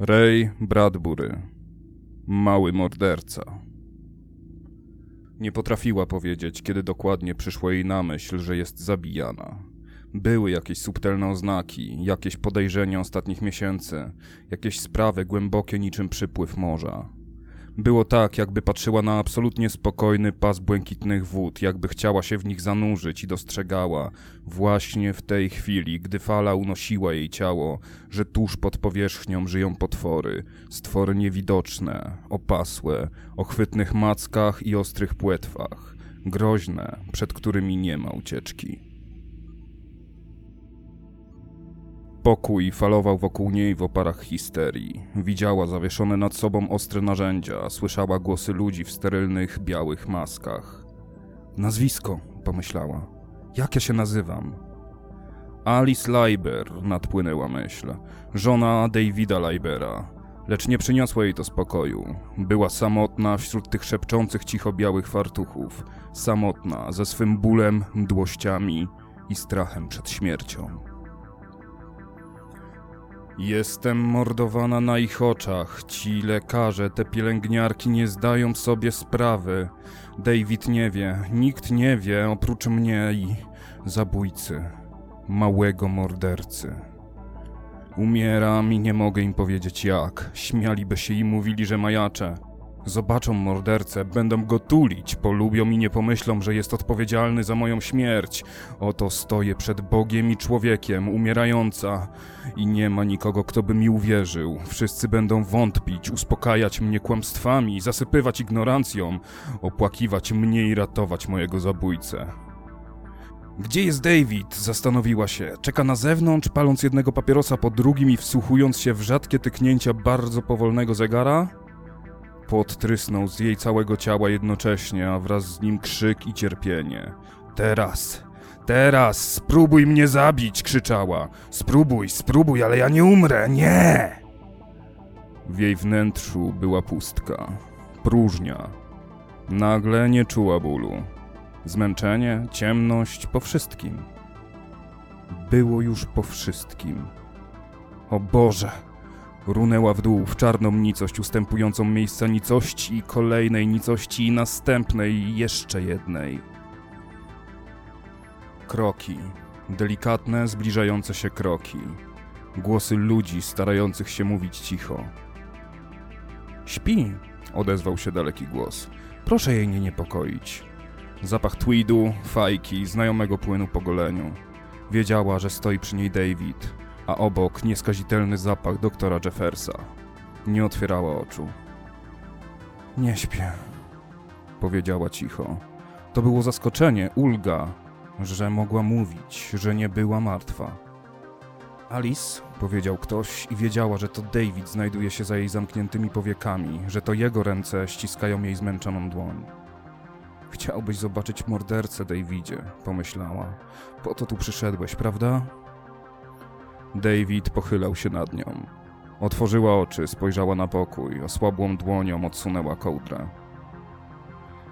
Ray Bradbury. Mały morderca. Nie potrafiła powiedzieć, kiedy dokładnie przyszło jej na myśl, że jest zabijana. Były jakieś subtelne oznaki, jakieś podejrzenia ostatnich miesięcy, jakieś sprawy głębokie niczym przypływ morza. Było tak, jakby patrzyła na absolutnie spokojny pas błękitnych wód, jakby chciała się w nich zanurzyć i dostrzegała, właśnie w tej chwili, gdy fala unosiła jej ciało, że tuż pod powierzchnią żyją potwory, stwory niewidoczne, opasłe, o chwytnych mackach i ostrych płetwach, groźne, przed którymi nie ma ucieczki. Pokój falował wokół niej w oparach histerii. Widziała zawieszone nad sobą ostre narzędzia, słyszała głosy ludzi w sterylnych, białych maskach. Nazwisko, pomyślała. Jak ja się nazywam? Alice Leiber, nadpłynęła myśl. Żona Davida Leibera. Lecz nie przyniosło jej to spokoju. Była samotna wśród tych szepczących cicho białych fartuchów. Samotna, ze swym bólem, mdłościami i strachem przed śmiercią. Jestem mordowana na ich oczach. Ci lekarze, te pielęgniarki nie zdają sobie sprawy. David nie wie, nikt nie wie oprócz mnie i zabójcy, małego mordercy. Umieram i nie mogę im powiedzieć jak. Śmialiby się i mówili, że majaczę. Zobaczą mordercę, będą go tulić, polubią i nie pomyślą, że jest odpowiedzialny za moją śmierć. Oto stoję przed Bogiem i człowiekiem, umierająca i nie ma nikogo, kto by mi uwierzył. Wszyscy będą wątpić, uspokajać mnie kłamstwami, zasypywać ignorancją, opłakiwać mnie i ratować mojego zabójcę. Gdzie jest David? Zastanowiła się. Czeka na zewnątrz, paląc jednego papierosa po drugim i wsłuchując się w rzadkie tyknięcia bardzo powolnego zegara? Pot trysnął z jej całego ciała jednocześnie, a wraz z nim krzyk i cierpienie. Teraz! Teraz! Spróbuj mnie zabić! krzyczała. Spróbuj, spróbuj, ale ja nie umrę! Nie! W jej wnętrzu była pustka. Próżnia. Nagle nie czuła bólu. Zmęczenie, ciemność, po wszystkim. Było już po wszystkim. O Boże! Runęła w dół w czarną nicość ustępującą miejsca nicości, kolejnej nicości i następnej, jeszcze jednej. Kroki. Delikatne, zbliżające się kroki. Głosy ludzi starających się mówić cicho. Śpi, odezwał się daleki głos. Proszę jej nie niepokoić. Zapach tweedu, fajki, znajomego płynu po goleniu. Wiedziała, że stoi przy niej David, a obok nieskazitelny zapach doktora Jeffersa. Nie otwierała oczu. Nie śpię, powiedziała cicho. To było zaskoczenie, ulga, że mogła mówić, że nie była martwa. Alice, powiedział ktoś i wiedziała, że to David znajduje się za jej zamkniętymi powiekami, że to jego ręce ściskają jej zmęczoną dłoń. Chciałbyś zobaczyć mordercę, Davidzie, pomyślała. Po to tu przyszedłeś, prawda? David pochylał się nad nią. Otworzyła oczy, spojrzała na pokój, osłabłą dłonią odsunęła kołdrę.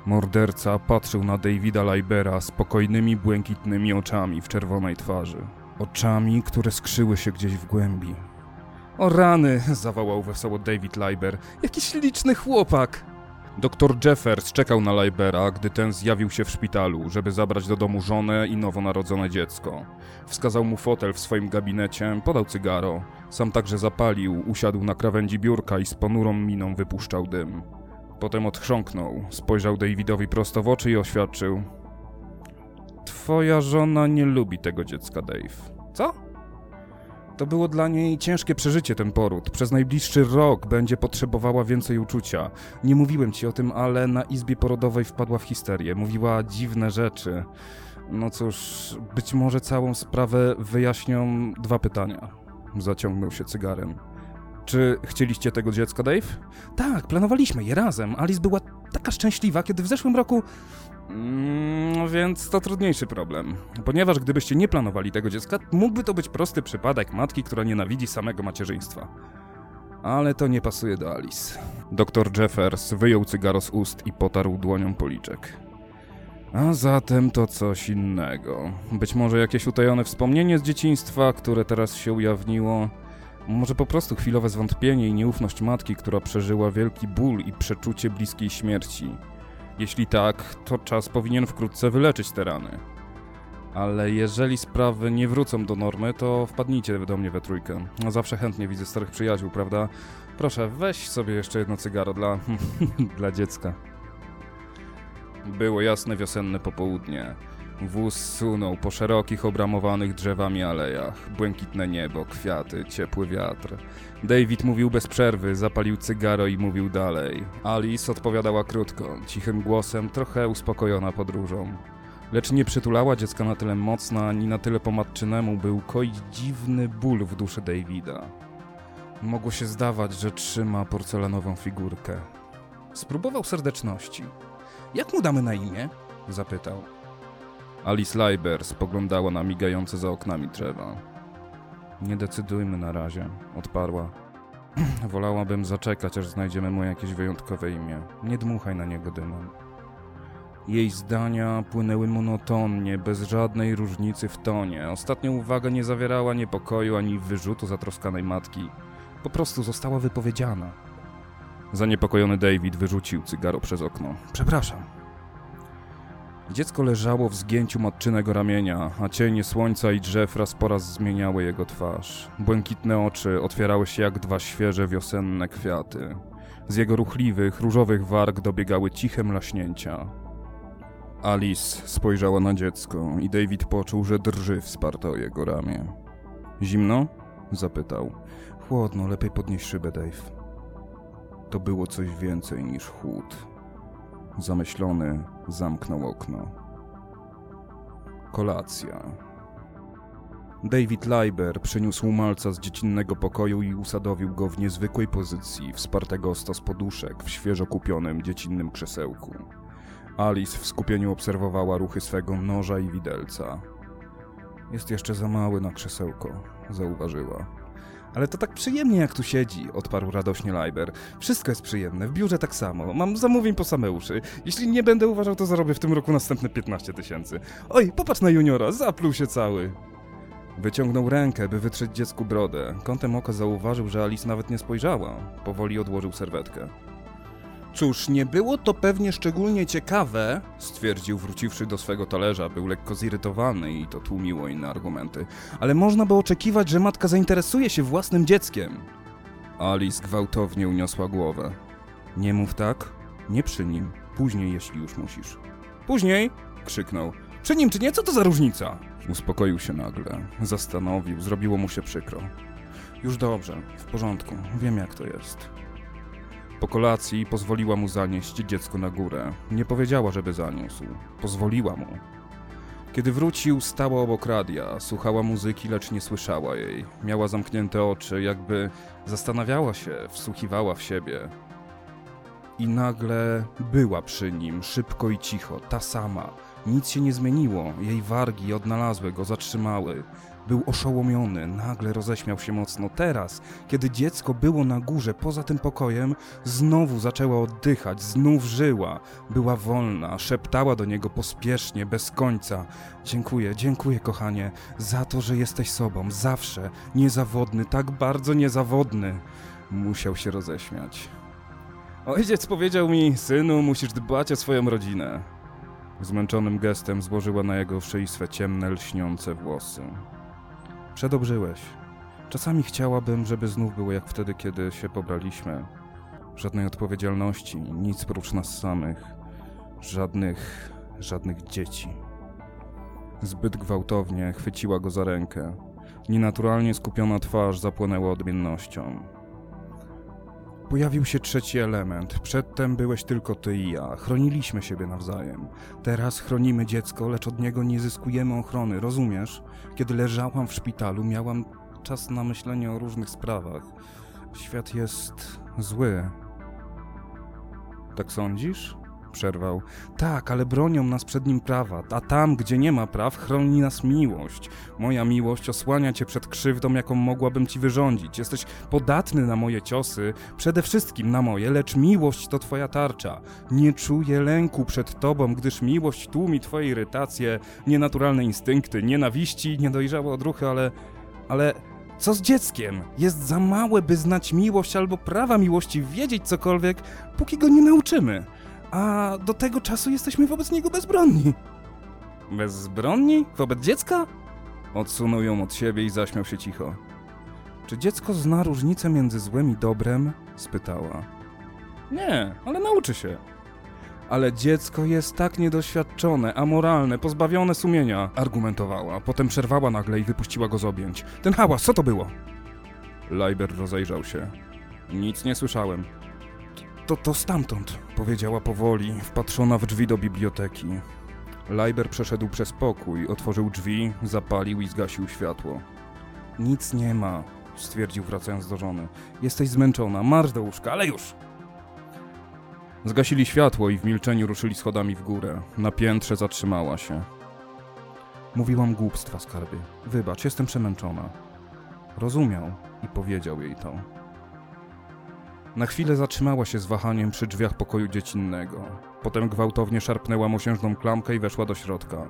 Morderca patrzył na Davida Leibera spokojnymi, błękitnymi oczami w czerwonej twarzy. Oczami, które skrzyły się gdzieś w głębi. O rany! zawołał wesoło David Leiber. Jaki śliczny chłopak! Doktor Jeffers czekał na Leibera, gdy ten zjawił się w szpitalu, żeby zabrać do domu żonę i nowonarodzone dziecko. Wskazał mu fotel w swoim gabinecie, podał cygaro. Sam także zapalił, usiadł na krawędzi biurka i z ponurą miną wypuszczał dym. Potem odchrząknął, spojrzał Davidowi prosto w oczy i oświadczył: Twoja żona nie lubi tego dziecka, Dave. Co? To było dla niej ciężkie przeżycie, ten poród. Przez najbliższy rok będzie potrzebowała więcej uczucia. Nie mówiłem ci o tym, ale na izbie porodowej wpadła w histerię. Mówiła dziwne rzeczy. No cóż, być może całą sprawę wyjaśnią dwa pytania. Zaciągnął się cygarem. Czy chcieliście tego dziecka, Dave? Tak, planowaliśmy je razem. Alice była taka szczęśliwa, kiedy w zeszłym roku. Mm, więc to trudniejszy problem. Ponieważ gdybyście nie planowali tego dziecka, mógłby to być prosty przypadek matki, która nienawidzi samego macierzyństwa. Ale to nie pasuje do Alice. Doktor Jeffers wyjął cygaro z ust i potarł dłonią policzek. A zatem to coś innego. Być może jakieś utajone wspomnienie z dzieciństwa, które teraz się ujawniło. Może po prostu chwilowe zwątpienie i nieufność matki, która przeżyła wielki ból i przeczucie bliskiej śmierci. Jeśli tak, to czas powinien wkrótce wyleczyć te rany. Ale jeżeli sprawy nie wrócą do normy, to wpadnijcie do mnie we trójkę. No zawsze chętnie widzę starych przyjaciół, prawda? Proszę, weź sobie jeszcze jedno cygaro dla... dla dziecka. Było jasne wiosenne popołudnie. Wóz sunął po szerokich, obramowanych drzewami alejach. Błękitne niebo, kwiaty, ciepły wiatr. David mówił bez przerwy, zapalił cygaro i mówił dalej. Alice odpowiadała krótko, cichym głosem, trochę uspokojona podróżą. Lecz nie przytulała dziecka na tyle mocno, ani na tyle po matczynemu, by ukoić dziwny ból w duszy Davida. Mogło się zdawać, że trzyma porcelanową figurkę. Spróbował serdeczności. Jak mu damy na imię? Zapytał. Alice Leiber spoglądała na migające za oknami drzewa. Nie decydujmy na razie, odparła. Wolałabym zaczekać, aż znajdziemy mu jakieś wyjątkowe imię. Nie dmuchaj na niego dymem. Jej zdania płynęły monotonnie, bez żadnej różnicy w tonie. Ostatnia uwaga nie zawierała niepokoju ani wyrzutu zatroskanej matki. Po prostu została wypowiedziana. Zaniepokojony David wyrzucił cygaro przez okno. Przepraszam. Dziecko leżało w zgięciu matczynego ramienia, a cienie słońca i drzew raz po raz zmieniały jego twarz. Błękitne oczy otwierały się jak dwa świeże wiosenne kwiaty. Z jego ruchliwych, różowych warg dobiegały ciche mlaśnięcia. Alice spojrzała na dziecko i David poczuł, że drży wsparto o jego ramię. Zimno? zapytał. Chłodno, lepiej podnieś szybę, Dave. To było coś więcej niż chłód. Zamyślony zamknął okno. Kolacja. David Leiber przyniósł malca z dziecinnego pokoju i usadowił go w niezwykłej pozycji, wspartego o stos poduszek w świeżo kupionym dziecinnym krzesełku. Alice w skupieniu obserwowała ruchy swego noża i widelca. Jest jeszcze za mały na krzesełko, zauważyła. Ale to tak przyjemnie jak tu siedzi, odparł radośnie Leiber. Wszystko jest przyjemne, w biurze tak samo. Mam zamówień po same uszy. Jeśli nie będę uważał, to zarobię w tym roku następne 15 tysięcy. Oj, popatrz na juniora, zapluł się cały. Wyciągnął rękę, by wytrzeć dziecku brodę. Kątem oka zauważył, że Alice nawet nie spojrzała. Powoli odłożył serwetkę. Cóż, nie było to pewnie szczególnie ciekawe, stwierdził, wróciwszy do swego talerza. Był lekko zirytowany i to tłumiło inne argumenty. Ale można było oczekiwać, że matka zainteresuje się własnym dzieckiem. Alice gwałtownie uniosła głowę. Nie mów tak, nie przy nim. Później, jeśli już musisz. Później? krzyknął. Przy nim czy nie? Co to za różnica? Uspokoił się nagle. Zastanowił, zrobiło mu się przykro. Już dobrze, w porządku, wiem jak to jest. Po kolacji pozwoliła mu zanieść dziecko na górę. Nie powiedziała, żeby zaniósł. Pozwoliła mu. Kiedy wrócił, stała obok radia, słuchała muzyki, lecz nie słyszała jej. Miała zamknięte oczy, jakby zastanawiała się, wsłuchiwała w siebie. I nagle była przy nim, szybko i cicho, ta sama. Nic się nie zmieniło, jej wargi odnalazły go, zatrzymały. Był oszołomiony, nagle roześmiał się mocno. Teraz, kiedy dziecko było na górze, poza tym pokojem, znowu zaczęła oddychać, znów żyła. Była wolna, szeptała do niego pospiesznie, bez końca. Dziękuję, dziękuję, kochanie, za to, że jesteś sobą, zawsze, niezawodny, tak bardzo niezawodny. Musiał się roześmiać. Ojciec powiedział mi, synu, musisz dbać o swoją rodzinę. Zmęczonym gestem złożyła na jego szyi swe ciemne, lśniące włosy. Przedobrzyłeś. Czasami chciałabym, żeby znów było jak wtedy, kiedy się pobraliśmy. Żadnej odpowiedzialności, nic prócz nas samych. Żadnych, żadnych dzieci. Zbyt gwałtownie chwyciła go za rękę. Nienaturalnie skupiona twarz zapłonęła odmiennością. Pojawił się trzeci element. Przedtem byłeś tylko ty i ja. Chroniliśmy siebie nawzajem. Teraz chronimy dziecko, lecz od niego nie zyskujemy ochrony, rozumiesz? Kiedy leżałam w szpitalu, miałam czas na myślenie o różnych sprawach. Świat jest zły. Tak sądzisz? Przerwał. Tak, ale bronią nas przed nim prawa, a tam, gdzie nie ma praw, chroni nas miłość. Moja miłość osłania cię przed krzywdą, jaką mogłabym ci wyrządzić. Jesteś podatny na moje ciosy, przede wszystkim na moje, lecz miłość to twoja tarcza. Nie czuję lęku przed tobą, gdyż miłość tłumi twoje irytacje, nienaturalne instynkty, nienawiści, niedojrzałe odruchy, ale... ale... Co z dzieckiem? Jest za małe, by znać miłość albo prawa miłości, wiedzieć cokolwiek, póki go nie nauczymy. A do tego czasu jesteśmy wobec niego bezbronni. Bezbronni? Wobec dziecka? Odsunął ją od siebie i zaśmiał się cicho. Czy dziecko zna różnicę między złem i dobrem? spytała. Nie, ale nauczy się. Ale dziecko jest tak niedoświadczone, amoralne, pozbawione sumienia, argumentowała. Potem przerwała nagle i wypuściła go z objęć. Ten hałas, co to było? Leiber rozejrzał się. Nic nie słyszałem. To, to stamtąd, powiedziała powoli, wpatrzona w drzwi do biblioteki. Leiber przeszedł przez pokój, otworzył drzwi, zapalił i zgasił światło. Nic nie ma, stwierdził wracając do żony. Jesteś zmęczona, marsz do łóżka, ale już! Zgasili światło i w milczeniu ruszyli schodami w górę. Na piętrze zatrzymała się. Mówiłam głupstwa, skarbie. Wybacz, jestem przemęczona. Rozumiał i powiedział jej to. Na chwilę zatrzymała się z wahaniem przy drzwiach pokoju dziecinnego. Potem gwałtownie szarpnęła mosiężną klamkę i weszła do środka.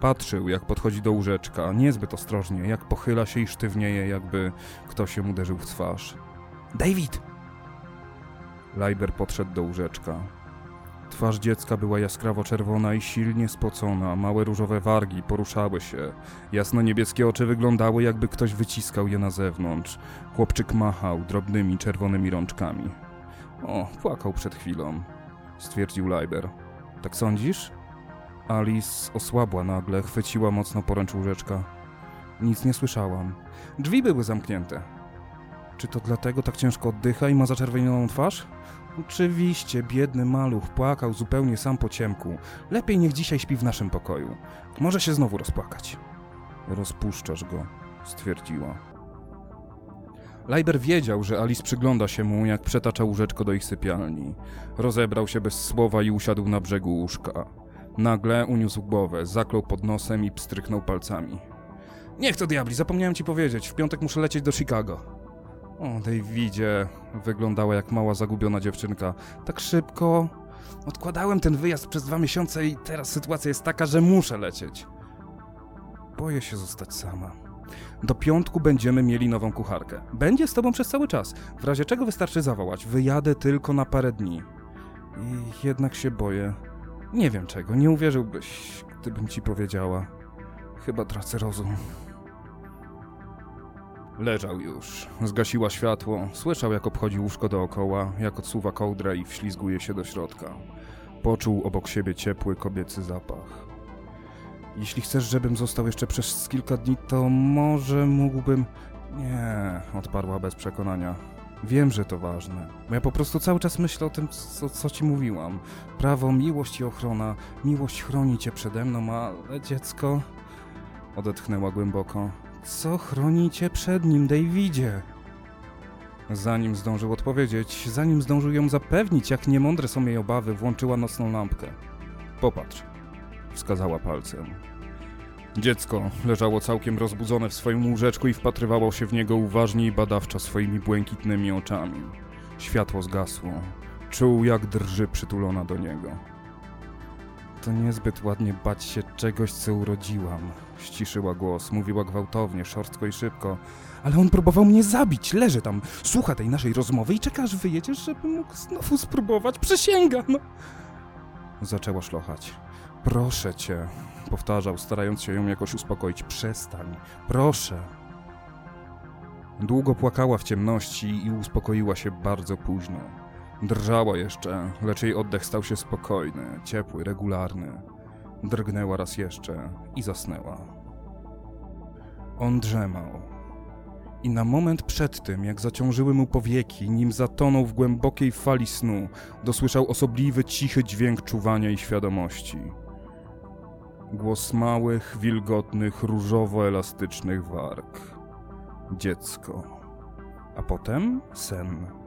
Patrzył, jak podchodzi do łóżeczka, niezbyt ostrożnie, jak pochyla się i sztywnieje, jakby ktoś się uderzył w twarz. David! Leiber podszedł do łóżeczka. Twarz dziecka była jaskrawo czerwona i silnie spocona, małe różowe wargi poruszały się. Jasno-niebieskie oczy wyglądały, jakby ktoś wyciskał je na zewnątrz. Chłopczyk machał drobnymi czerwonymi rączkami. O, płakał przed chwilą, stwierdził Leiber. Tak sądzisz? Alice osłabła nagle, chwyciła mocno poręcz łóżeczka. Nic nie słyszałam. Drzwi były zamknięte. Czy to dlatego tak ciężko oddycha i ma zaczerwienioną twarz? Oczywiście, biedny maluch płakał zupełnie sam po ciemku. Lepiej niech dzisiaj śpi w naszym pokoju. Może się znowu rozpłakać. Rozpuszczasz go, stwierdziła. Leiber wiedział, że Alice przygląda się mu, jak przetacza łóżeczko do ich sypialni. Rozebrał się bez słowa i usiadł na brzegu łóżka. Nagle uniósł głowę, zaklął pod nosem i pstryknął palcami. Niech to diabli, zapomniałem ci powiedzieć, w piątek muszę lecieć do Chicago. O, Davidzie, wyglądała jak mała zagubiona dziewczynka. Tak szybko. Odkładałem ten wyjazd przez dwa miesiące i teraz sytuacja jest taka, że muszę lecieć. Boję się zostać sama. Do piątku będziemy mieli nową kucharkę. Będzie z tobą przez cały czas. W razie czego wystarczy zawołać. Wyjadę tylko na parę dni. I jednak się boję. Nie wiem czego, nie uwierzyłbyś, gdybym ci powiedziała. Chyba tracę rozum. Leżał już. Zgasiła światło. Słyszał, jak obchodzi łóżko dookoła, jak odsuwa kołdrę i wślizguje się do środka. Poczuł obok siebie ciepły kobiecy zapach. Jeśli chcesz, żebym został jeszcze przez kilka dni, to może mógłbym... Nie, odparła bez przekonania. Wiem, że to ważne. Bo ja po prostu cały czas myślę o tym, co, co ci mówiłam. Prawo, miłość i ochrona. Miłość chroni cię przede mną, ale dziecko... Odetchnęła głęboko. Co chroni cię przed nim, Davidzie? Zanim zdążył odpowiedzieć, zanim zdążył ją zapewnić, jak niemądre są jej obawy, włączyła nocną lampkę. Popatrz, wskazała palcem. Dziecko leżało całkiem rozbudzone w swoim łóżeczku i wpatrywało się w niego uważnie i badawczo swoimi błękitnymi oczami. Światło zgasło. Czuł, jak drży przytulona do niego. To niezbyt ładnie bać się czegoś, co urodziłam. Ściszyła głos, mówiła gwałtownie, szorstko i szybko. Ale on próbował mnie zabić. Leży tam, słucha tej naszej rozmowy i czeka, aż wyjedziesz, żeby mógł znowu spróbować. Przysięgam. Zaczęła szlochać. Proszę cię, powtarzał, starając się ją jakoś uspokoić. Przestań, proszę. Długo płakała w ciemności i uspokoiła się bardzo późno. Drżała jeszcze, lecz jej oddech stał się spokojny, ciepły, regularny. Drgnęła raz jeszcze i zasnęła. On drzemał. I na moment przed tym, jak zaciążyły mu powieki, nim zatonął w głębokiej fali snu, dosłyszał osobliwy, cichy dźwięk czuwania i świadomości. Głos małych, wilgotnych, różowo-elastycznych warg. Dziecko. A potem sen.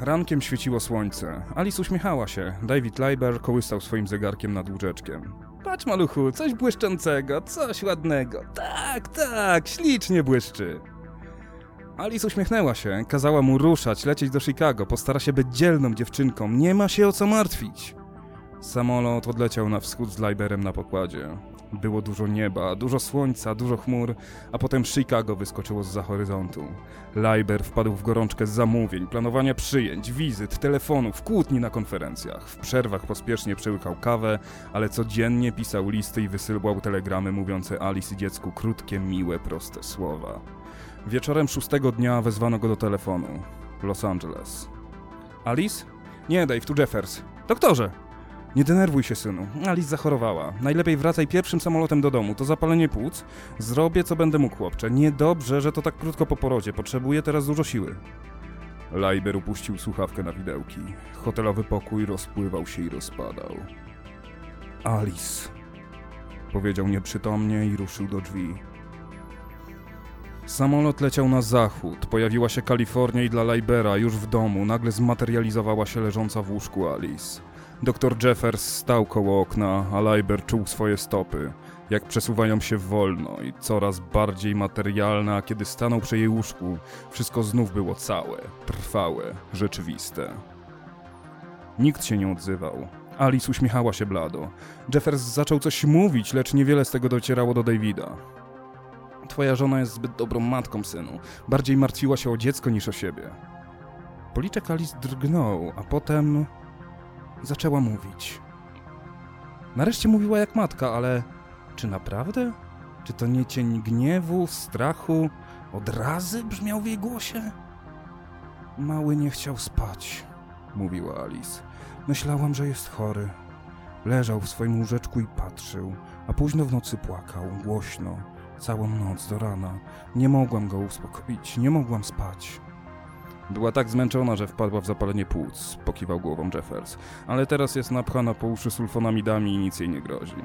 Rankiem świeciło słońce. Alice uśmiechała się. David Leiber kołysał swoim zegarkiem nad łóżeczkiem. Patrz, maluchu, coś błyszczącego, coś ładnego. Tak, tak, ślicznie błyszczy. Alice uśmiechnęła się, kazała mu ruszać, lecieć do Chicago, postara się być dzielną dziewczynką, nie ma się o co martwić. Samolot odleciał na wschód z Leiberem na pokładzie. Było dużo nieba, dużo słońca, dużo chmur, a potem Chicago wyskoczyło z za horyzontu. Leiber wpadł w gorączkę zamówień, planowania przyjęć, wizyt, telefonów, kłótni na konferencjach. W przerwach pospiesznie przełykał kawę, ale codziennie pisał listy i wysyłał telegramy mówiące Alice i dziecku krótkie, miłe, proste słowa. Wieczorem szóstego dnia wezwano go do telefonu. Los Angeles. Alice? Nie, Dave, tu Jeffers. Doktorze! Nie denerwuj się, synu. Alice zachorowała. Najlepiej wracaj pierwszym samolotem do domu. To zapalenie płuc. Zrobię, co będę mógł, chłopcze. Niedobrze, że to tak krótko po porodzie. Potrzebuję teraz dużo siły. Leiber upuścił słuchawkę na widełki. Hotelowy pokój rozpływał się i rozpadał. Alice. Powiedział nieprzytomnie i ruszył do drzwi. Samolot leciał na zachód, pojawiła się Kalifornia i dla Leibera już w domu nagle zmaterializowała się leżąca w łóżku Alice. Doktor Jeffers stał koło okna, a Leiber czuł swoje stopy, jak przesuwają się wolno i coraz bardziej materialne, a kiedy stanął przy jej łóżku, wszystko znów było całe, trwałe, rzeczywiste. Nikt się nie odzywał. Alice uśmiechała się blado. Jeffers zaczął coś mówić, lecz niewiele z tego docierało do Davida. Twoja żona jest zbyt dobrą matką, synu. Bardziej martwiła się o dziecko niż o siebie. Policzek Alice drgnął, a potem zaczęła mówić. Nareszcie mówiła jak matka, ale czy naprawdę? Czy to nie cień gniewu, strachu, odrazy brzmiał w jej głosie? Mały nie chciał spać, mówiła Alice. Myślałam, że jest chory. Leżał w swoim łóżeczku i patrzył, a późno w nocy płakał, głośno, całą noc do rana. Nie mogłam go uspokoić, nie mogłam spać. Była tak zmęczona, że wpadła w zapalenie płuc, pokiwał głową Jeffers, ale teraz jest napchana po uszy sulfonamidami i nic jej nie grozi.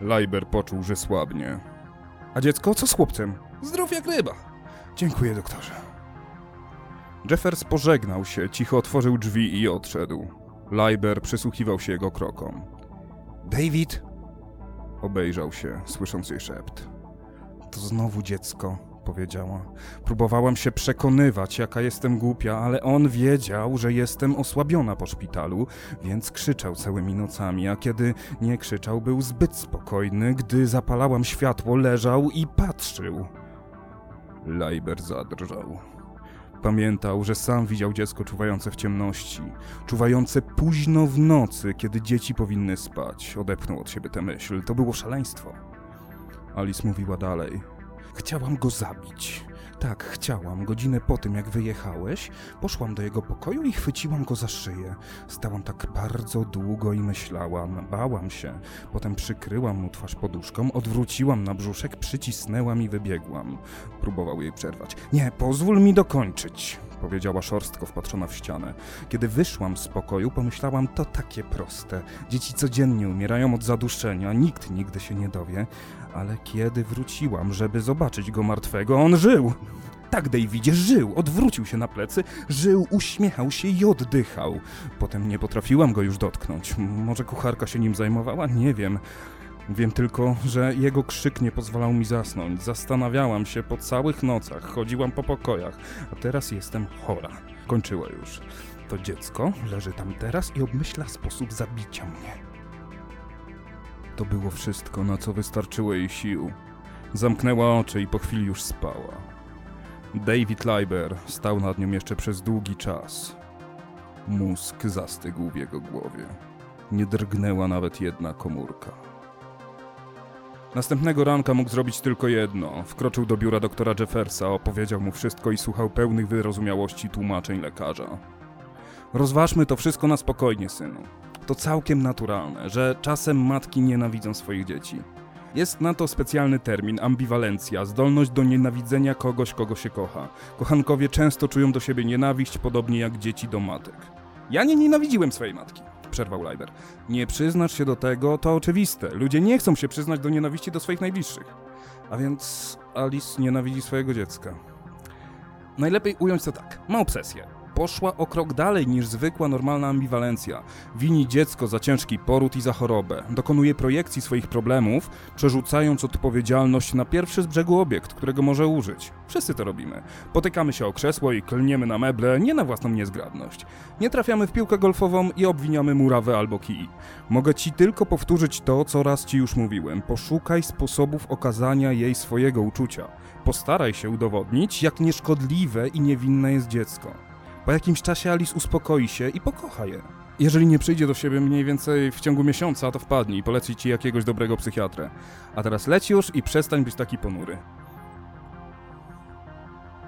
Leiber poczuł, że słabnie. A dziecko co z chłopcem? Zdrów jak ryba. Dziękuję, doktorze. Jeffers pożegnał się, cicho otworzył drzwi i odszedł. Leiber przysłuchiwał się jego krokom. David! Obejrzał się, słysząc jej szept. To znowu dziecko, powiedziała. Próbowałam się przekonywać, jaka jestem głupia, ale on wiedział, że jestem osłabiona po szpitalu, więc krzyczał całymi nocami, a kiedy nie krzyczał, był zbyt spokojny. Gdy zapalałam światło, leżał i patrzył. Leiber zadrżał. Pamiętał, że sam widział dziecko czuwające w ciemności, czuwające późno w nocy, kiedy dzieci powinny spać. Odepchnął od siebie tę myśl. To było szaleństwo. Alice mówiła dalej. Chciałam go zabić. Tak, chciałam. Godzinę po tym, jak wyjechałeś, poszłam do jego pokoju i chwyciłam go za szyję. Stałam tak bardzo długo i myślałam. Bałam się. Potem przykryłam mu twarz poduszką, odwróciłam na brzuszek, przycisnęłam i wybiegłam. Próbował jej przerwać. Nie, pozwól mi dokończyć powiedziała szorstko wpatrzona w ścianę. Kiedy wyszłam z pokoju, pomyślałam, to takie proste. Dzieci codziennie umierają od zaduszenia, nikt nigdy się nie dowie. Ale kiedy wróciłam, żeby zobaczyć go martwego, on żył. Tak, Davidzie, żył, odwrócił się na plecy, żył, uśmiechał się i oddychał. Potem nie potrafiłam go już dotknąć. Może kucharka się nim zajmowała? Nie wiem. Wiem tylko, że jego krzyk nie pozwalał mi zasnąć. Zastanawiałam się po całych nocach, chodziłam po pokojach, a teraz jestem chora. Kończyła już. To dziecko leży tam teraz i obmyśla sposób zabicia mnie. To było wszystko, na co wystarczyło jej sił. Zamknęła oczy i po chwili już spała. David Leiber stał nad nią jeszcze przez długi czas. Mózg zastygł w jego głowie. Nie drgnęła nawet jedna komórka. Następnego ranka mógł zrobić tylko jedno. Wkroczył do biura doktora Jeffersa, opowiedział mu wszystko i słuchał pełnych wyrozumiałości tłumaczeń lekarza. Rozważmy to wszystko na spokojnie, synu. To całkiem naturalne, że czasem matki nienawidzą swoich dzieci. Jest na to specjalny termin ambiwalencja, zdolność do nienawidzenia kogoś, kogo się kocha. Kochankowie często czują do siebie nienawiść, podobnie jak dzieci do matek. Ja nie nienawidziłem swojej matki przerwał Leiber. Nie przyznasz się do tego, to oczywiste. Ludzie nie chcą się przyznać do nienawiści do swoich najbliższych. A więc Alice nienawidzi swojego dziecka. Najlepiej ująć to tak. Ma obsesję. Poszła o krok dalej niż zwykła normalna ambiwalencja. Wini dziecko za ciężki poród i za chorobę. Dokonuje projekcji swoich problemów, przerzucając odpowiedzialność na pierwszy z brzegu obiekt, którego może użyć. Wszyscy to robimy. Potykamy się o krzesło i klniemy na meble, nie na własną niezgrabność. Nie trafiamy w piłkę golfową i obwiniamy murawę albo kij. Mogę ci tylko powtórzyć to, co raz ci już mówiłem. Poszukaj sposobów okazania jej swojego uczucia. Postaraj się udowodnić, jak nieszkodliwe i niewinne jest dziecko. Po jakimś czasie Alice uspokoi się i pokocha je. Jeżeli nie przyjdzie do siebie mniej więcej w ciągu miesiąca, to wpadnij i poleci ci jakiegoś dobrego psychiatrę. A teraz leć już i przestań być taki ponury.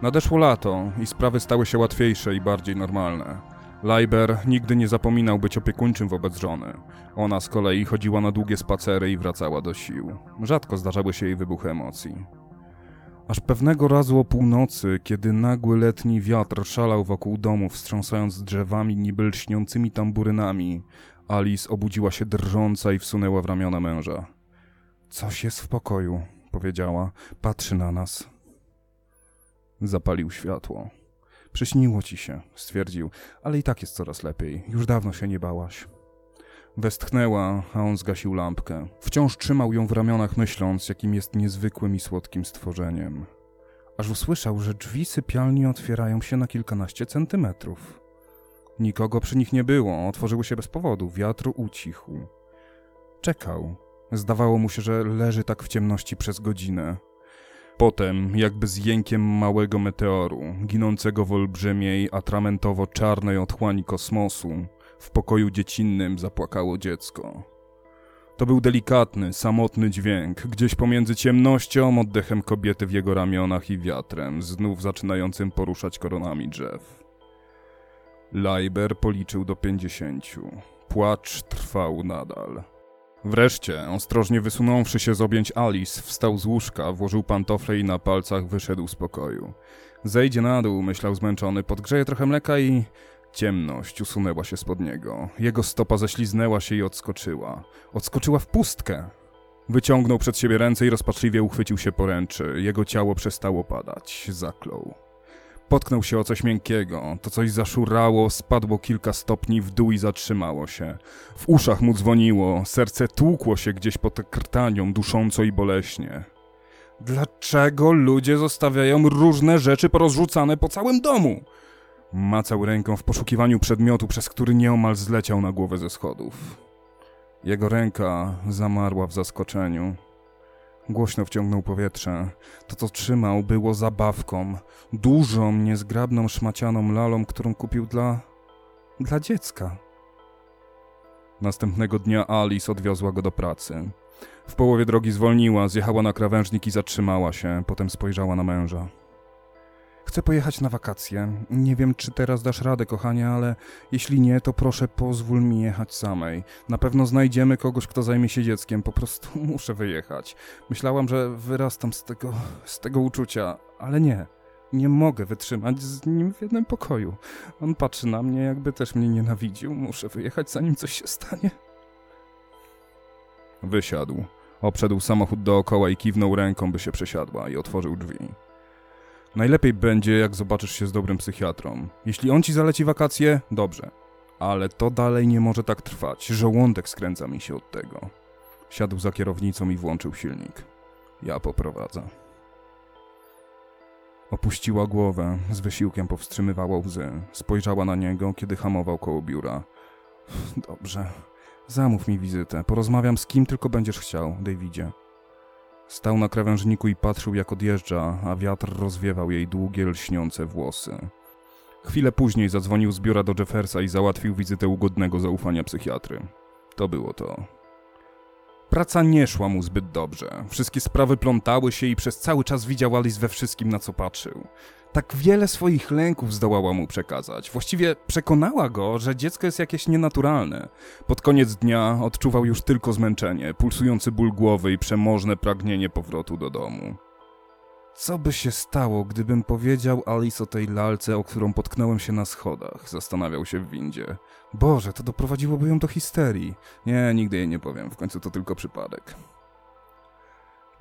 Nadeszło lato i sprawy stały się łatwiejsze i bardziej normalne. Leiber nigdy nie zapominał być opiekuńczym wobec żony. Ona z kolei chodziła na długie spacery i wracała do sił. Rzadko zdarzały się jej wybuchy emocji. Aż pewnego razu o północy, kiedy nagły letni wiatr szalał wokół domu, wstrząsając drzewami niby lśniącymi tamburynami, Alice obudziła się drżąca i wsunęła w ramiona męża. Coś jest w pokoju, powiedziała. Patrzy na nas. Zapalił światło. Przyśniło ci się, stwierdził, ale i tak jest coraz lepiej. Już dawno się nie bałaś. Westchnęła, a on zgasił lampkę. Wciąż trzymał ją w ramionach, myśląc, jakim jest niezwykłym i słodkim stworzeniem. Aż usłyszał, że drzwi sypialni otwierają się na kilkanaście centymetrów. Nikogo przy nich nie było, otworzyły się bez powodu, wiatr ucichł. Czekał. Zdawało mu się, że leży tak w ciemności przez godzinę. Potem, jakby z jękiem małego meteoru, ginącego w olbrzymiej, atramentowo-czarnej otchłani kosmosu, w pokoju dziecinnym zapłakało dziecko. To był delikatny, samotny dźwięk, gdzieś pomiędzy ciemnością, oddechem kobiety w jego ramionach i wiatrem, znów zaczynającym poruszać koronami drzew. Leiber policzył do pięćdziesięciu. Płacz trwał nadal. Wreszcie, ostrożnie wysunąwszy się z objęć Alice, wstał z łóżka, włożył pantofle i na palcach wyszedł z pokoju. Zejdzie na dół, myślał zmęczony, podgrzeje trochę mleka i... Ciemność usunęła się spod niego. Jego stopa ześliznęła się i odskoczyła. Odskoczyła w pustkę. Wyciągnął przed siebie ręce i rozpaczliwie uchwycił się poręczy. Jego ciało przestało padać. Zaklął. Potknął się o coś miękkiego. To coś zaszurało, spadło kilka stopni w dół i zatrzymało się. W uszach mu dzwoniło, serce tłukło się gdzieś pod krtanią, dusząco i boleśnie. Dlaczego ludzie zostawiają różne rzeczy porozrzucane po całym domu? Macał ręką w poszukiwaniu przedmiotu, przez który nieomal zleciał na głowę ze schodów. Jego ręka zamarła w zaskoczeniu. Głośno wciągnął powietrze. To, co trzymał, było zabawką. Dużą, niezgrabną, szmacianą lalą, którą kupił dla... dla dziecka. Następnego dnia Alice odwiozła go do pracy. W połowie drogi zwolniła, zjechała na krawężnik i zatrzymała się, potem spojrzała na męża. Chcę pojechać na wakacje. Nie wiem, czy teraz dasz radę, kochanie, ale jeśli nie, to proszę pozwól mi jechać samej. Na pewno znajdziemy kogoś, kto zajmie się dzieckiem. Po prostu muszę wyjechać. Myślałam, że wyrastam z tego, z tego uczucia, ale nie. Nie mogę wytrzymać z nim w jednym pokoju. On patrzy na mnie, jakby też mnie nienawidził. Muszę wyjechać, zanim coś się stanie. Wysiadł. Obszedł samochód dookoła i kiwnął ręką, by się przesiadła i otworzył drzwi. Najlepiej będzie, jak zobaczysz się z dobrym psychiatrą. Jeśli on ci zaleci wakacje, dobrze. Ale to dalej nie może tak trwać. Żołądek skręca mi się od tego. Siadł za kierownicą i włączył silnik. Ja poprowadzę. Opuściła głowę, z wysiłkiem powstrzymywała łzy. Spojrzała na niego, kiedy hamował koło biura. Dobrze. Zamów mi wizytę. Porozmawiam z kim tylko będziesz chciał, Davidzie. Stał na krawężniku i patrzył, jak odjeżdża, a wiatr rozwiewał jej długie, lśniące włosy. Chwilę później zadzwonił z biura do Jeffersa i załatwił wizytę ugodnego zaufania psychiatry. To było to. Praca nie szła mu zbyt dobrze. Wszystkie sprawy plątały się i przez cały czas widział Alice we wszystkim, na co patrzył. Tak wiele swoich lęków zdołała mu przekazać. Właściwie przekonała go, że dziecko jest jakieś nienaturalne. Pod koniec dnia odczuwał już tylko zmęczenie, pulsujący ból głowy i przemożne pragnienie powrotu do domu. Co by się stało, gdybym powiedział Alice o tej lalce, o którą potknąłem się na schodach? Zastanawiał się w windzie. Boże, to doprowadziłoby ją do histerii. Nie, nigdy jej nie powiem, w końcu to tylko przypadek.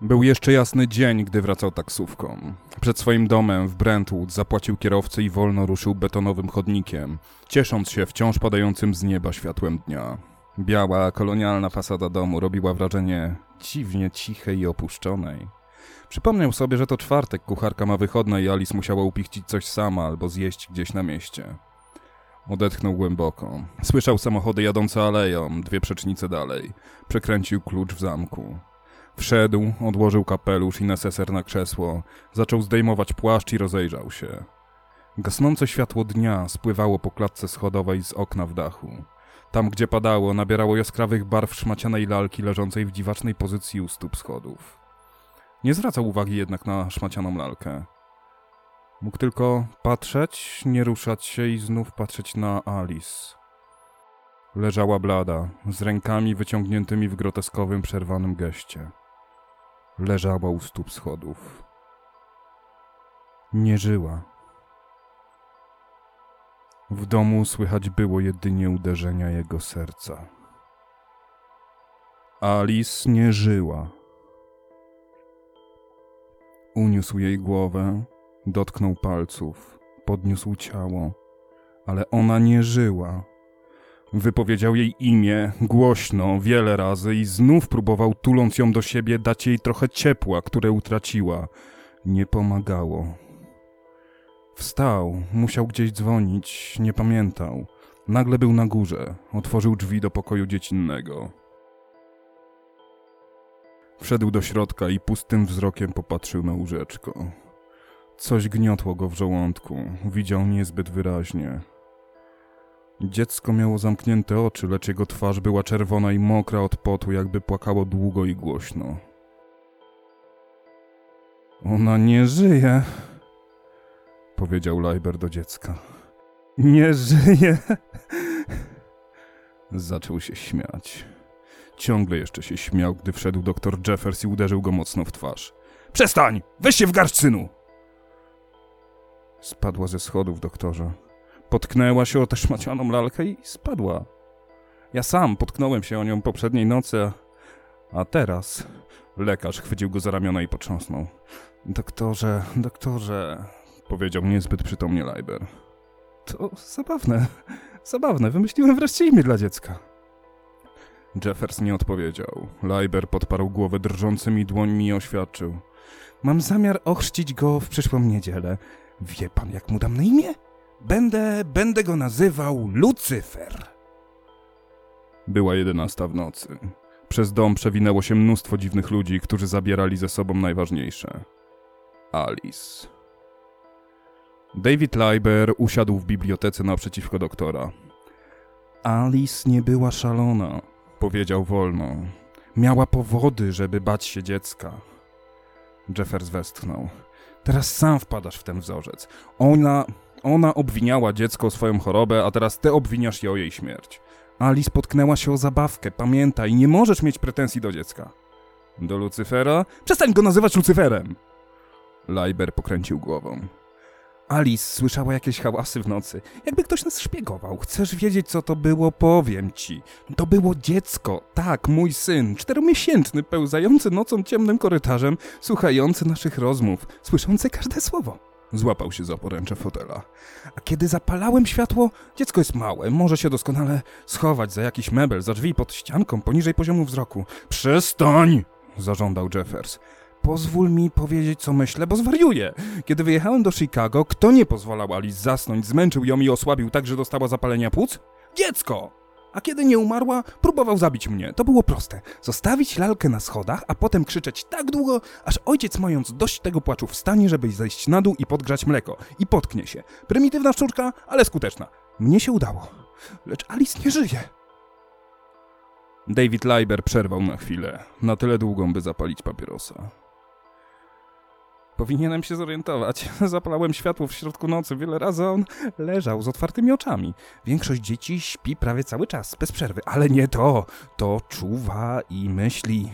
Był jeszcze jasny dzień, gdy wracał taksówką. Przed swoim domem w Brentwood zapłacił kierowcy i wolno ruszył betonowym chodnikiem, ciesząc się wciąż padającym z nieba światłem dnia. Biała, kolonialna fasada domu robiła wrażenie dziwnie cichej i opuszczonej. Przypomniał sobie, że to czwartek, kucharka ma wychodne i Alice musiała upichcić coś sama albo zjeść gdzieś na mieście. Odetchnął głęboko. Słyszał samochody jadące aleją, dwie przecznice dalej. Przekręcił klucz w zamku. Wszedł, odłożył kapelusz i neseser na krzesło, zaczął zdejmować płaszcz i rozejrzał się. Gasnące światło dnia spływało po klatce schodowej z okna w dachu. Tam, gdzie padało, nabierało jaskrawych barw szmacianej lalki leżącej w dziwacznej pozycji u stóp schodów. Nie zwracał uwagi jednak na szmacianą lalkę. Mógł tylko patrzeć, nie ruszać się i znów patrzeć na Alice. Leżała blada, z rękami wyciągniętymi w groteskowym, przerwanym geście. Leżała u stóp schodów. Nie żyła. W domu słychać było jedynie uderzenia jego serca. Alice nie żyła. Uniósł jej głowę, dotknął palców, podniósł ciało, ale ona nie żyła. Wypowiedział jej imię głośno, wiele razy i znów próbował, tuląc ją do siebie, dać jej trochę ciepła, które utraciła. Nie pomagało. Wstał, musiał gdzieś dzwonić, nie pamiętał. Nagle był na górze, otworzył drzwi do pokoju dziecinnego. Wszedł do środka i pustym wzrokiem popatrzył na łóżeczko. Coś gniotło go w żołądku, widział niezbyt wyraźnie. Dziecko miało zamknięte oczy, lecz jego twarz była czerwona i mokra od potu, jakby płakało długo i głośno. Ona nie żyje, powiedział Lajber do dziecka. Nie żyje. Zaczął się śmiać. Ciągle jeszcze się śmiał, gdy wszedł doktor Jeffers i uderzył go mocno w twarz. Przestań! Weź się w garść, synu! Spadła ze schodów, doktorze. Potknęła się o tę szmacianą lalkę i spadła. Ja sam potknąłem się o nią poprzedniej nocy, a teraz... Lekarz chwycił go za ramiona i potrząsnął. Doktorze, doktorze, powiedział niezbyt przytomnie Leiber. To zabawne, zabawne. Wymyśliłem wreszcie imię dla dziecka. Jeffers nie odpowiedział. Leiber podparł głowę drżącymi dłońmi i oświadczył. Mam zamiar ochrzcić go w przyszłą niedzielę. Wie pan, jak mu dam na imię? Będę, będę go nazywał Lucyfer. Była jedenasta w nocy. Przez dom przewinęło się mnóstwo dziwnych ludzi, którzy zabierali ze sobą najważniejsze. Alice. David Leiber usiadł w bibliotece naprzeciwko doktora. Alice nie była szalona, powiedział wolno. Miała powody, żeby bać się dziecka. Jeffers westchnął. Teraz sam wpadasz w ten wzorzec. Ona, ona obwiniała dziecko o swoją chorobę, a teraz ty obwiniasz je o jej śmierć. Alice potknęła się o zabawkę, pamiętaj, nie możesz mieć pretensji do dziecka. Do Lucyfera? Przestań go nazywać Lucyferem! Leiber pokręcił głową. Alice słyszała jakieś hałasy w nocy. Jakby ktoś nas szpiegował. Chcesz wiedzieć, co to było? Powiem ci. To było dziecko. Tak, mój syn. Czteromiesięczny, pełzający nocą ciemnym korytarzem, słuchający naszych rozmów, słyszący każde słowo. Złapał się za poręcze fotela. A kiedy zapalałem światło, dziecko jest małe, może się doskonale schować za jakiś mebel, za drzwi pod ścianką, poniżej poziomu wzroku. Przestań! zażądał Jeffers. Pozwól mi powiedzieć, co myślę, bo zwariuję. Kiedy wyjechałem do Chicago, kto nie pozwalał Alice zasnąć, zmęczył ją i osłabił tak, że dostała zapalenia płuc? Dziecko! A kiedy nie umarła, próbował zabić mnie. To było proste. Zostawić lalkę na schodach, a potem krzyczeć tak długo, aż ojciec mając dość tego płaczu wstanie, żeby zejść na dół i podgrzać mleko. I potknie się. Prymitywna szczurka, ale skuteczna. Mnie się udało. Lecz Alice nie żyje. David Leiber przerwał na chwilę. Na tyle długą, by zapalić papierosa. Powinienem się zorientować. Zapalałem światło w środku nocy wiele razy, on leżał z otwartymi oczami. Większość dzieci śpi prawie cały czas, bez przerwy, ale nie to. To czuwa i myśli.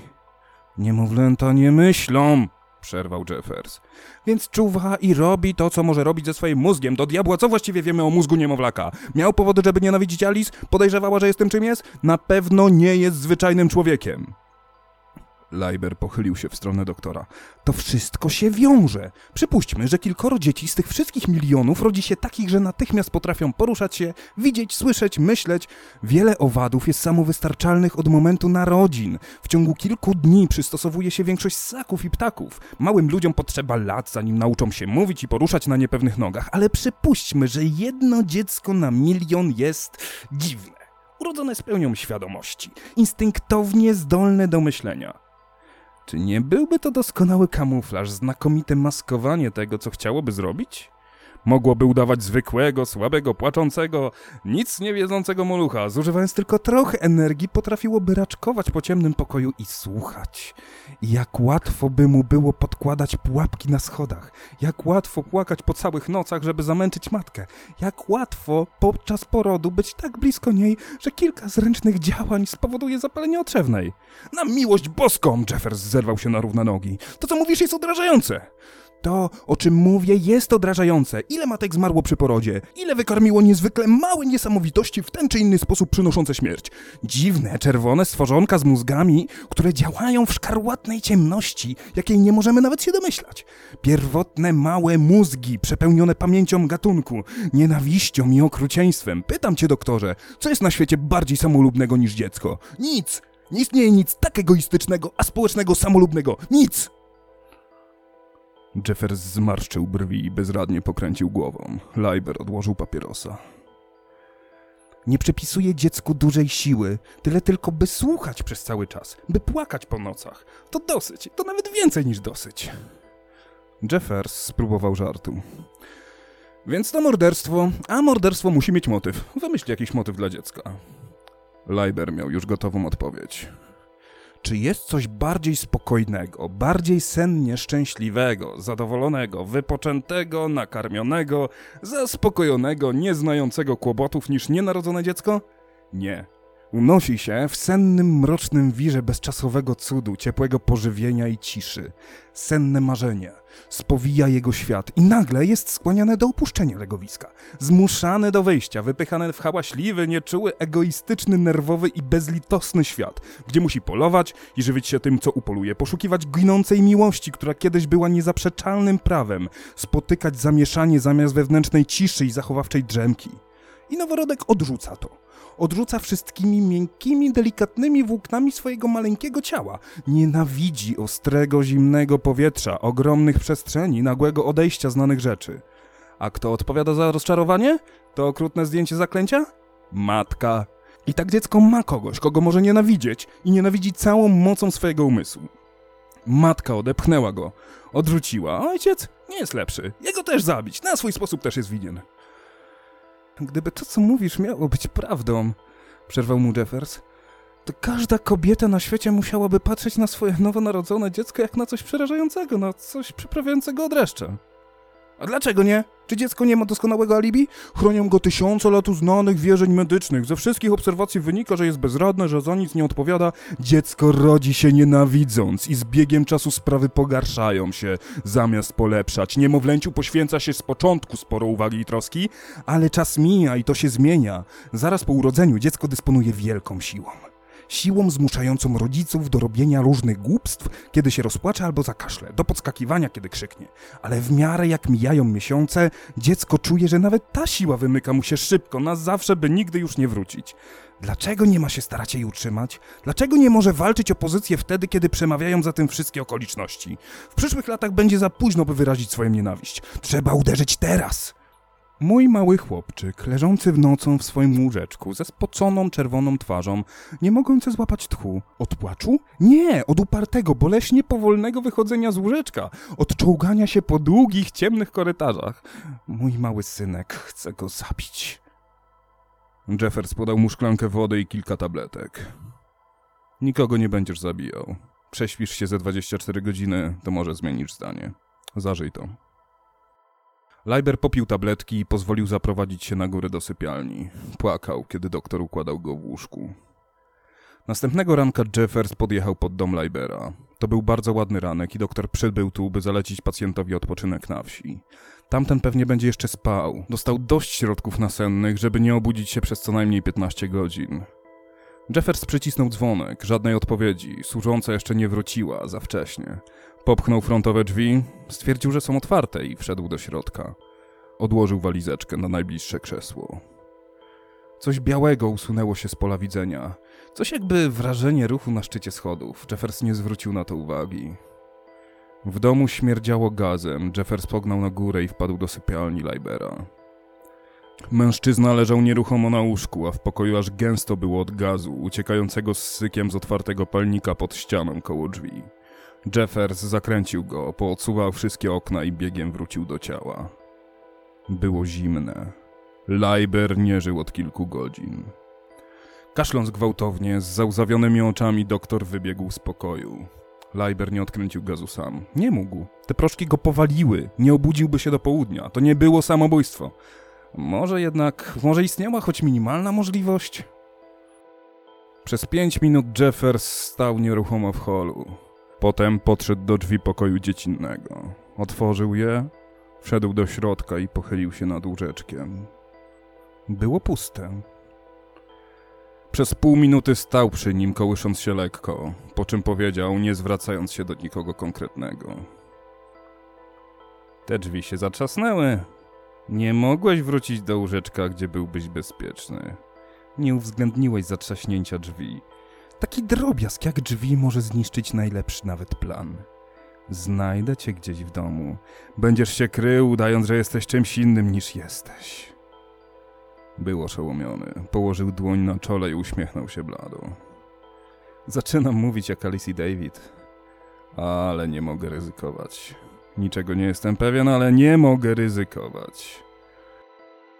Niemowlęta nie myślą, przerwał Jeffers. Więc czuwa i robi to, co może robić ze swoim mózgiem. Do diabła, co właściwie wiemy o mózgu niemowlaka? Miał powody, żeby nienawidzić Alice? Podejrzewała, że jestem czym jest? Na pewno nie jest zwyczajnym człowiekiem. Leiber pochylił się w stronę doktora. To wszystko się wiąże. Przypuśćmy, że kilkoro dzieci z tych wszystkich milionów rodzi się takich, że natychmiast potrafią poruszać się, widzieć, słyszeć, myśleć. Wiele owadów jest samowystarczalnych od momentu narodzin. W ciągu kilku dni przystosowuje się większość ssaków i ptaków. Małym ludziom potrzeba lat, zanim nauczą się mówić i poruszać na niepewnych nogach, ale przypuśćmy, że jedno dziecko na milion jest dziwne. Urodzone z pełnią świadomości, instynktownie zdolne do myślenia. Czy nie byłby to doskonały kamuflaż, znakomite maskowanie tego, co chciałoby zrobić? Mogłoby udawać zwykłego, słabego, płaczącego, nic nie wiedzącego molucha. Zużywając tylko trochę energii, potrafiłoby raczkować po ciemnym pokoju i słuchać. I jak łatwo by mu było podkładać pułapki na schodach. Jak łatwo płakać po całych nocach, żeby zamęczyć matkę. Jak łatwo podczas porodu być tak blisko niej, że kilka zręcznych działań spowoduje zapalenie otrzewnej. Na miłość boską! Jeffers zerwał się na równe nogi. To, co mówisz, jest odrażające. To, o czym mówię, jest odrażające. Ile matek zmarło przy porodzie? Ile wykarmiło niezwykle małe niesamowitości w ten czy inny sposób przynoszące śmierć? Dziwne, czerwone stworzonka z mózgami, które działają w szkarłatnej ciemności, jakiej nie możemy nawet się domyślać. Pierwotne, małe mózgi, przepełnione pamięcią gatunku, nienawiścią i okrucieństwem. Pytam cię, doktorze, co jest na świecie bardziej samolubnego niż dziecko? Nic! Nie istnieje nic tak egoistycznego, a społecznego samolubnego. Nic! Jeffers zmarszczył brwi i bezradnie pokręcił głową. Leiber odłożył papierosa. Nie przypisuje dziecku dużej siły, tyle tylko by słuchać przez cały czas, by płakać po nocach. To dosyć, to nawet więcej niż dosyć. Jeffers spróbował żartu. Więc to morderstwo, a morderstwo musi mieć motyw. Wymyśl jakiś motyw dla dziecka. Leiber miał już gotową odpowiedź. Czy jest coś bardziej spokojnego, bardziej sennie szczęśliwego, zadowolonego, wypoczętego, nakarmionego, zaspokojonego, nieznającego kłopotów niż nienarodzone dziecko? Nie. Unosi się w sennym, mrocznym wirze bezczasowego cudu, ciepłego pożywienia i ciszy. Senne marzenia. Spowija jego świat i nagle jest skłaniane do opuszczenia legowiska. Zmuszane do wyjścia, wypychane w hałaśliwy, nieczuły, egoistyczny, nerwowy i bezlitosny świat, gdzie musi polować i żywić się tym, co upoluje, poszukiwać ginącej miłości, która kiedyś była niezaprzeczalnym prawem, spotykać zamieszanie zamiast wewnętrznej ciszy i zachowawczej drzemki. I noworodek odrzuca to odrzuca wszystkimi miękkimi, delikatnymi włóknami swojego maleńkiego ciała. Nienawidzi ostrego, zimnego powietrza, ogromnych przestrzeni, nagłego odejścia znanych rzeczy. A kto odpowiada za rozczarowanie? To okrutne zdjęcie zaklęcia? Matka. I tak dziecko ma kogoś, kogo może nienawidzieć i nienawidzi całą mocą swojego umysłu. Matka odepchnęła go, odrzuciła. Ojciec nie jest lepszy. Jego też zabić. Na swój sposób też jest winien. Gdyby to, co mówisz, miało być prawdą, przerwał mu Jeffers, to każda kobieta na świecie musiałaby patrzeć na swoje nowonarodzone dziecko jak na coś przerażającego, na coś przyprawiającego od dreszcze. A dlaczego nie? Czy dziecko nie ma doskonałego alibi? Chronią go tysiące lat uznanych wierzeń medycznych. Ze wszystkich obserwacji wynika, że jest bezradne, że za nic nie odpowiada. Dziecko rodzi się nienawidząc i z biegiem czasu sprawy pogarszają się, zamiast polepszać. Niemowlęciu poświęca się z początku sporo uwagi i troski, ale czas mija i to się zmienia. Zaraz po urodzeniu dziecko dysponuje wielką siłą siłą zmuszającą rodziców do robienia różnych głupstw, kiedy się rozpłacze albo zakaszle, do podskakiwania, kiedy krzyknie. Ale w miarę jak mijają miesiące, dziecko czuje, że nawet ta siła wymyka mu się szybko, na zawsze, by nigdy już nie wrócić. Dlaczego nie ma się starać jej utrzymać? Dlaczego nie może walczyć o pozycję wtedy, kiedy przemawiają za tym wszystkie okoliczności? W przyszłych latach będzie za późno, by wyrazić swoją nienawiść. Trzeba uderzyć teraz! Mój mały chłopczyk, leżący w nocą w swoim łóżeczku, ze spoconą czerwoną twarzą, nie mogący złapać tchu. Od płaczu? Nie, od upartego, boleśnie powolnego wychodzenia z łóżeczka, od czołgania się po długich, ciemnych korytarzach. Mój mały synek, chce go zabić. Jeffers podał mu szklankę wody i kilka tabletek. Nikogo nie będziesz zabijał. Prześpisz się ze 24 godziny, to może zmienisz zdanie. Zażyj to. Leiber popił tabletki i pozwolił zaprowadzić się na górę do sypialni. Płakał, kiedy doktor układał go w łóżku. Następnego ranka Jeffers podjechał pod dom Leibera. To był bardzo ładny ranek i doktor przybył tu, by zalecić pacjentowi odpoczynek na wsi. Tamten pewnie będzie jeszcze spał. Dostał dość środków nasennych, żeby nie obudzić się przez co najmniej 15 godzin. Jeffers przycisnął dzwonek, żadnej odpowiedzi, służąca jeszcze nie wróciła, za wcześnie. Popchnął frontowe drzwi, stwierdził, że są otwarte i wszedł do środka. Odłożył walizeczkę na najbliższe krzesło. Coś białego usunęło się z pola widzenia. Coś jakby wrażenie ruchu na szczycie schodów. Jeffers nie zwrócił na to uwagi. W domu śmierdziało gazem. Jeffers pognał na górę i wpadł do sypialni Libera. Mężczyzna leżał nieruchomo na łóżku, a w pokoju aż gęsto było od gazu, uciekającego z sykiem z otwartego palnika pod ścianą koło drzwi. Jeffers zakręcił go, poodsuwał wszystkie okna i biegiem wrócił do ciała. Było zimne. Leiber nie żył od kilku godzin. Kaszląc gwałtownie, z załzawionymi oczami doktor wybiegł z pokoju. Leiber nie odkręcił gazu sam. Nie mógł. Te proszki go powaliły. Nie obudziłby się do południa. To nie było samobójstwo. Może jednak, może istniała choć minimalna możliwość? Przez pięć minut Jeffers stał nieruchomo w holu. Potem podszedł do drzwi pokoju dziecinnego. Otworzył je, wszedł do środka i pochylił się nad łóżeczkiem. Było puste. Przez pół minuty stał przy nim, kołysząc się lekko, po czym powiedział, nie zwracając się do nikogo konkretnego. Te drzwi się zatrzasnęły. Nie mogłeś wrócić do łóżeczka, gdzie byłbyś bezpieczny. Nie uwzględniłeś zatrzaśnięcia drzwi. Taki drobiazg jak drzwi może zniszczyć najlepszy nawet plan. Znajdę cię gdzieś w domu. Będziesz się krył, udając, że jesteś czymś innym niż jesteś. Był oszołomiony. Położył dłoń na czole i uśmiechnął się blado. Zaczynam mówić jak Alice David. Ale nie mogę ryzykować. Niczego nie jestem pewien, ale nie mogę ryzykować.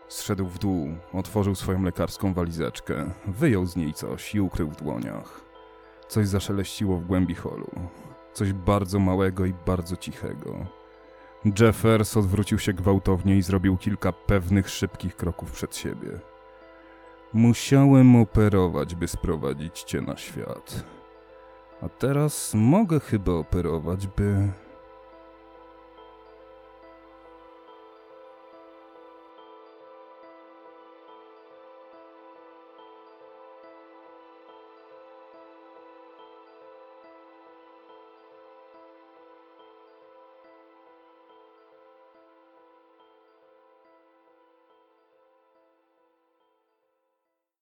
Zszedł w dół, otworzył swoją lekarską walizeczkę, wyjął z niej coś i ukrył w dłoniach. Coś zaszeleściło w głębi holu. Coś bardzo małego i bardzo cichego. Jeffers odwrócił się gwałtownie i zrobił kilka pewnych, szybkich kroków przed siebie. Musiałem operować, by sprowadzić cię na świat. A teraz mogę chyba operować, by